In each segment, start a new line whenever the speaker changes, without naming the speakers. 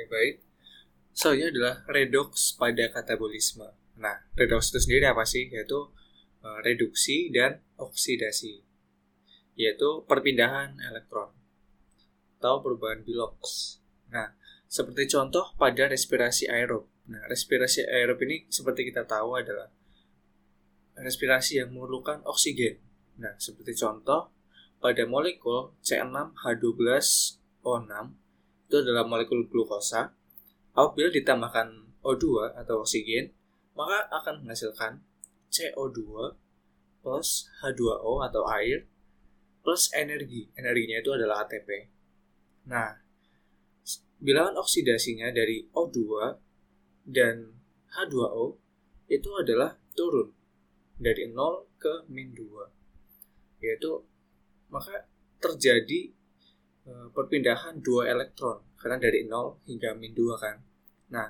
Oke, baik. Selanjutnya adalah redox pada katabolisme. Nah, redox itu sendiri apa sih? Yaitu uh, reduksi dan oksidasi. Yaitu perpindahan elektron atau perubahan bilox. Nah, seperti contoh pada respirasi aerob. Nah, respirasi aerob ini seperti kita tahu adalah respirasi yang memerlukan oksigen. Nah, seperti contoh pada molekul C6H12O6 itu adalah molekul glukosa. Apabila ditambahkan O2 atau oksigen, maka akan menghasilkan CO2 plus H2O atau air plus energi. Energinya itu adalah ATP. Nah, bilangan oksidasinya dari O2 dan H2O itu adalah turun dari 0 ke min 2. Yaitu maka terjadi perpindahan dua elektron karena dari 0 hingga min 2 kan. Nah,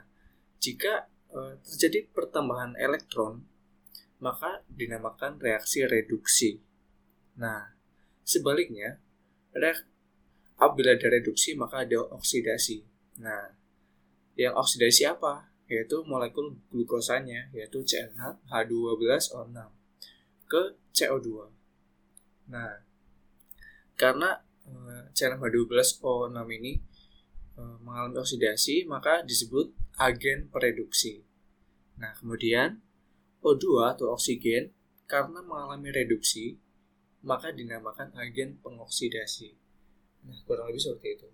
jika e, terjadi pertambahan elektron maka dinamakan reaksi reduksi. Nah, sebaliknya, apabila ada reduksi maka ada oksidasi. Nah, yang oksidasi apa? Yaitu molekul glukosanya, yaitu CnH12O6 ke CO2. Nah, karena uh, CnH12O6 ini uh, mengalami oksidasi, maka disebut agen pereduksi. Nah, kemudian O2 atau oksigen karena mengalami reduksi, maka dinamakan agen pengoksidasi. Nah, kurang lebih seperti itu.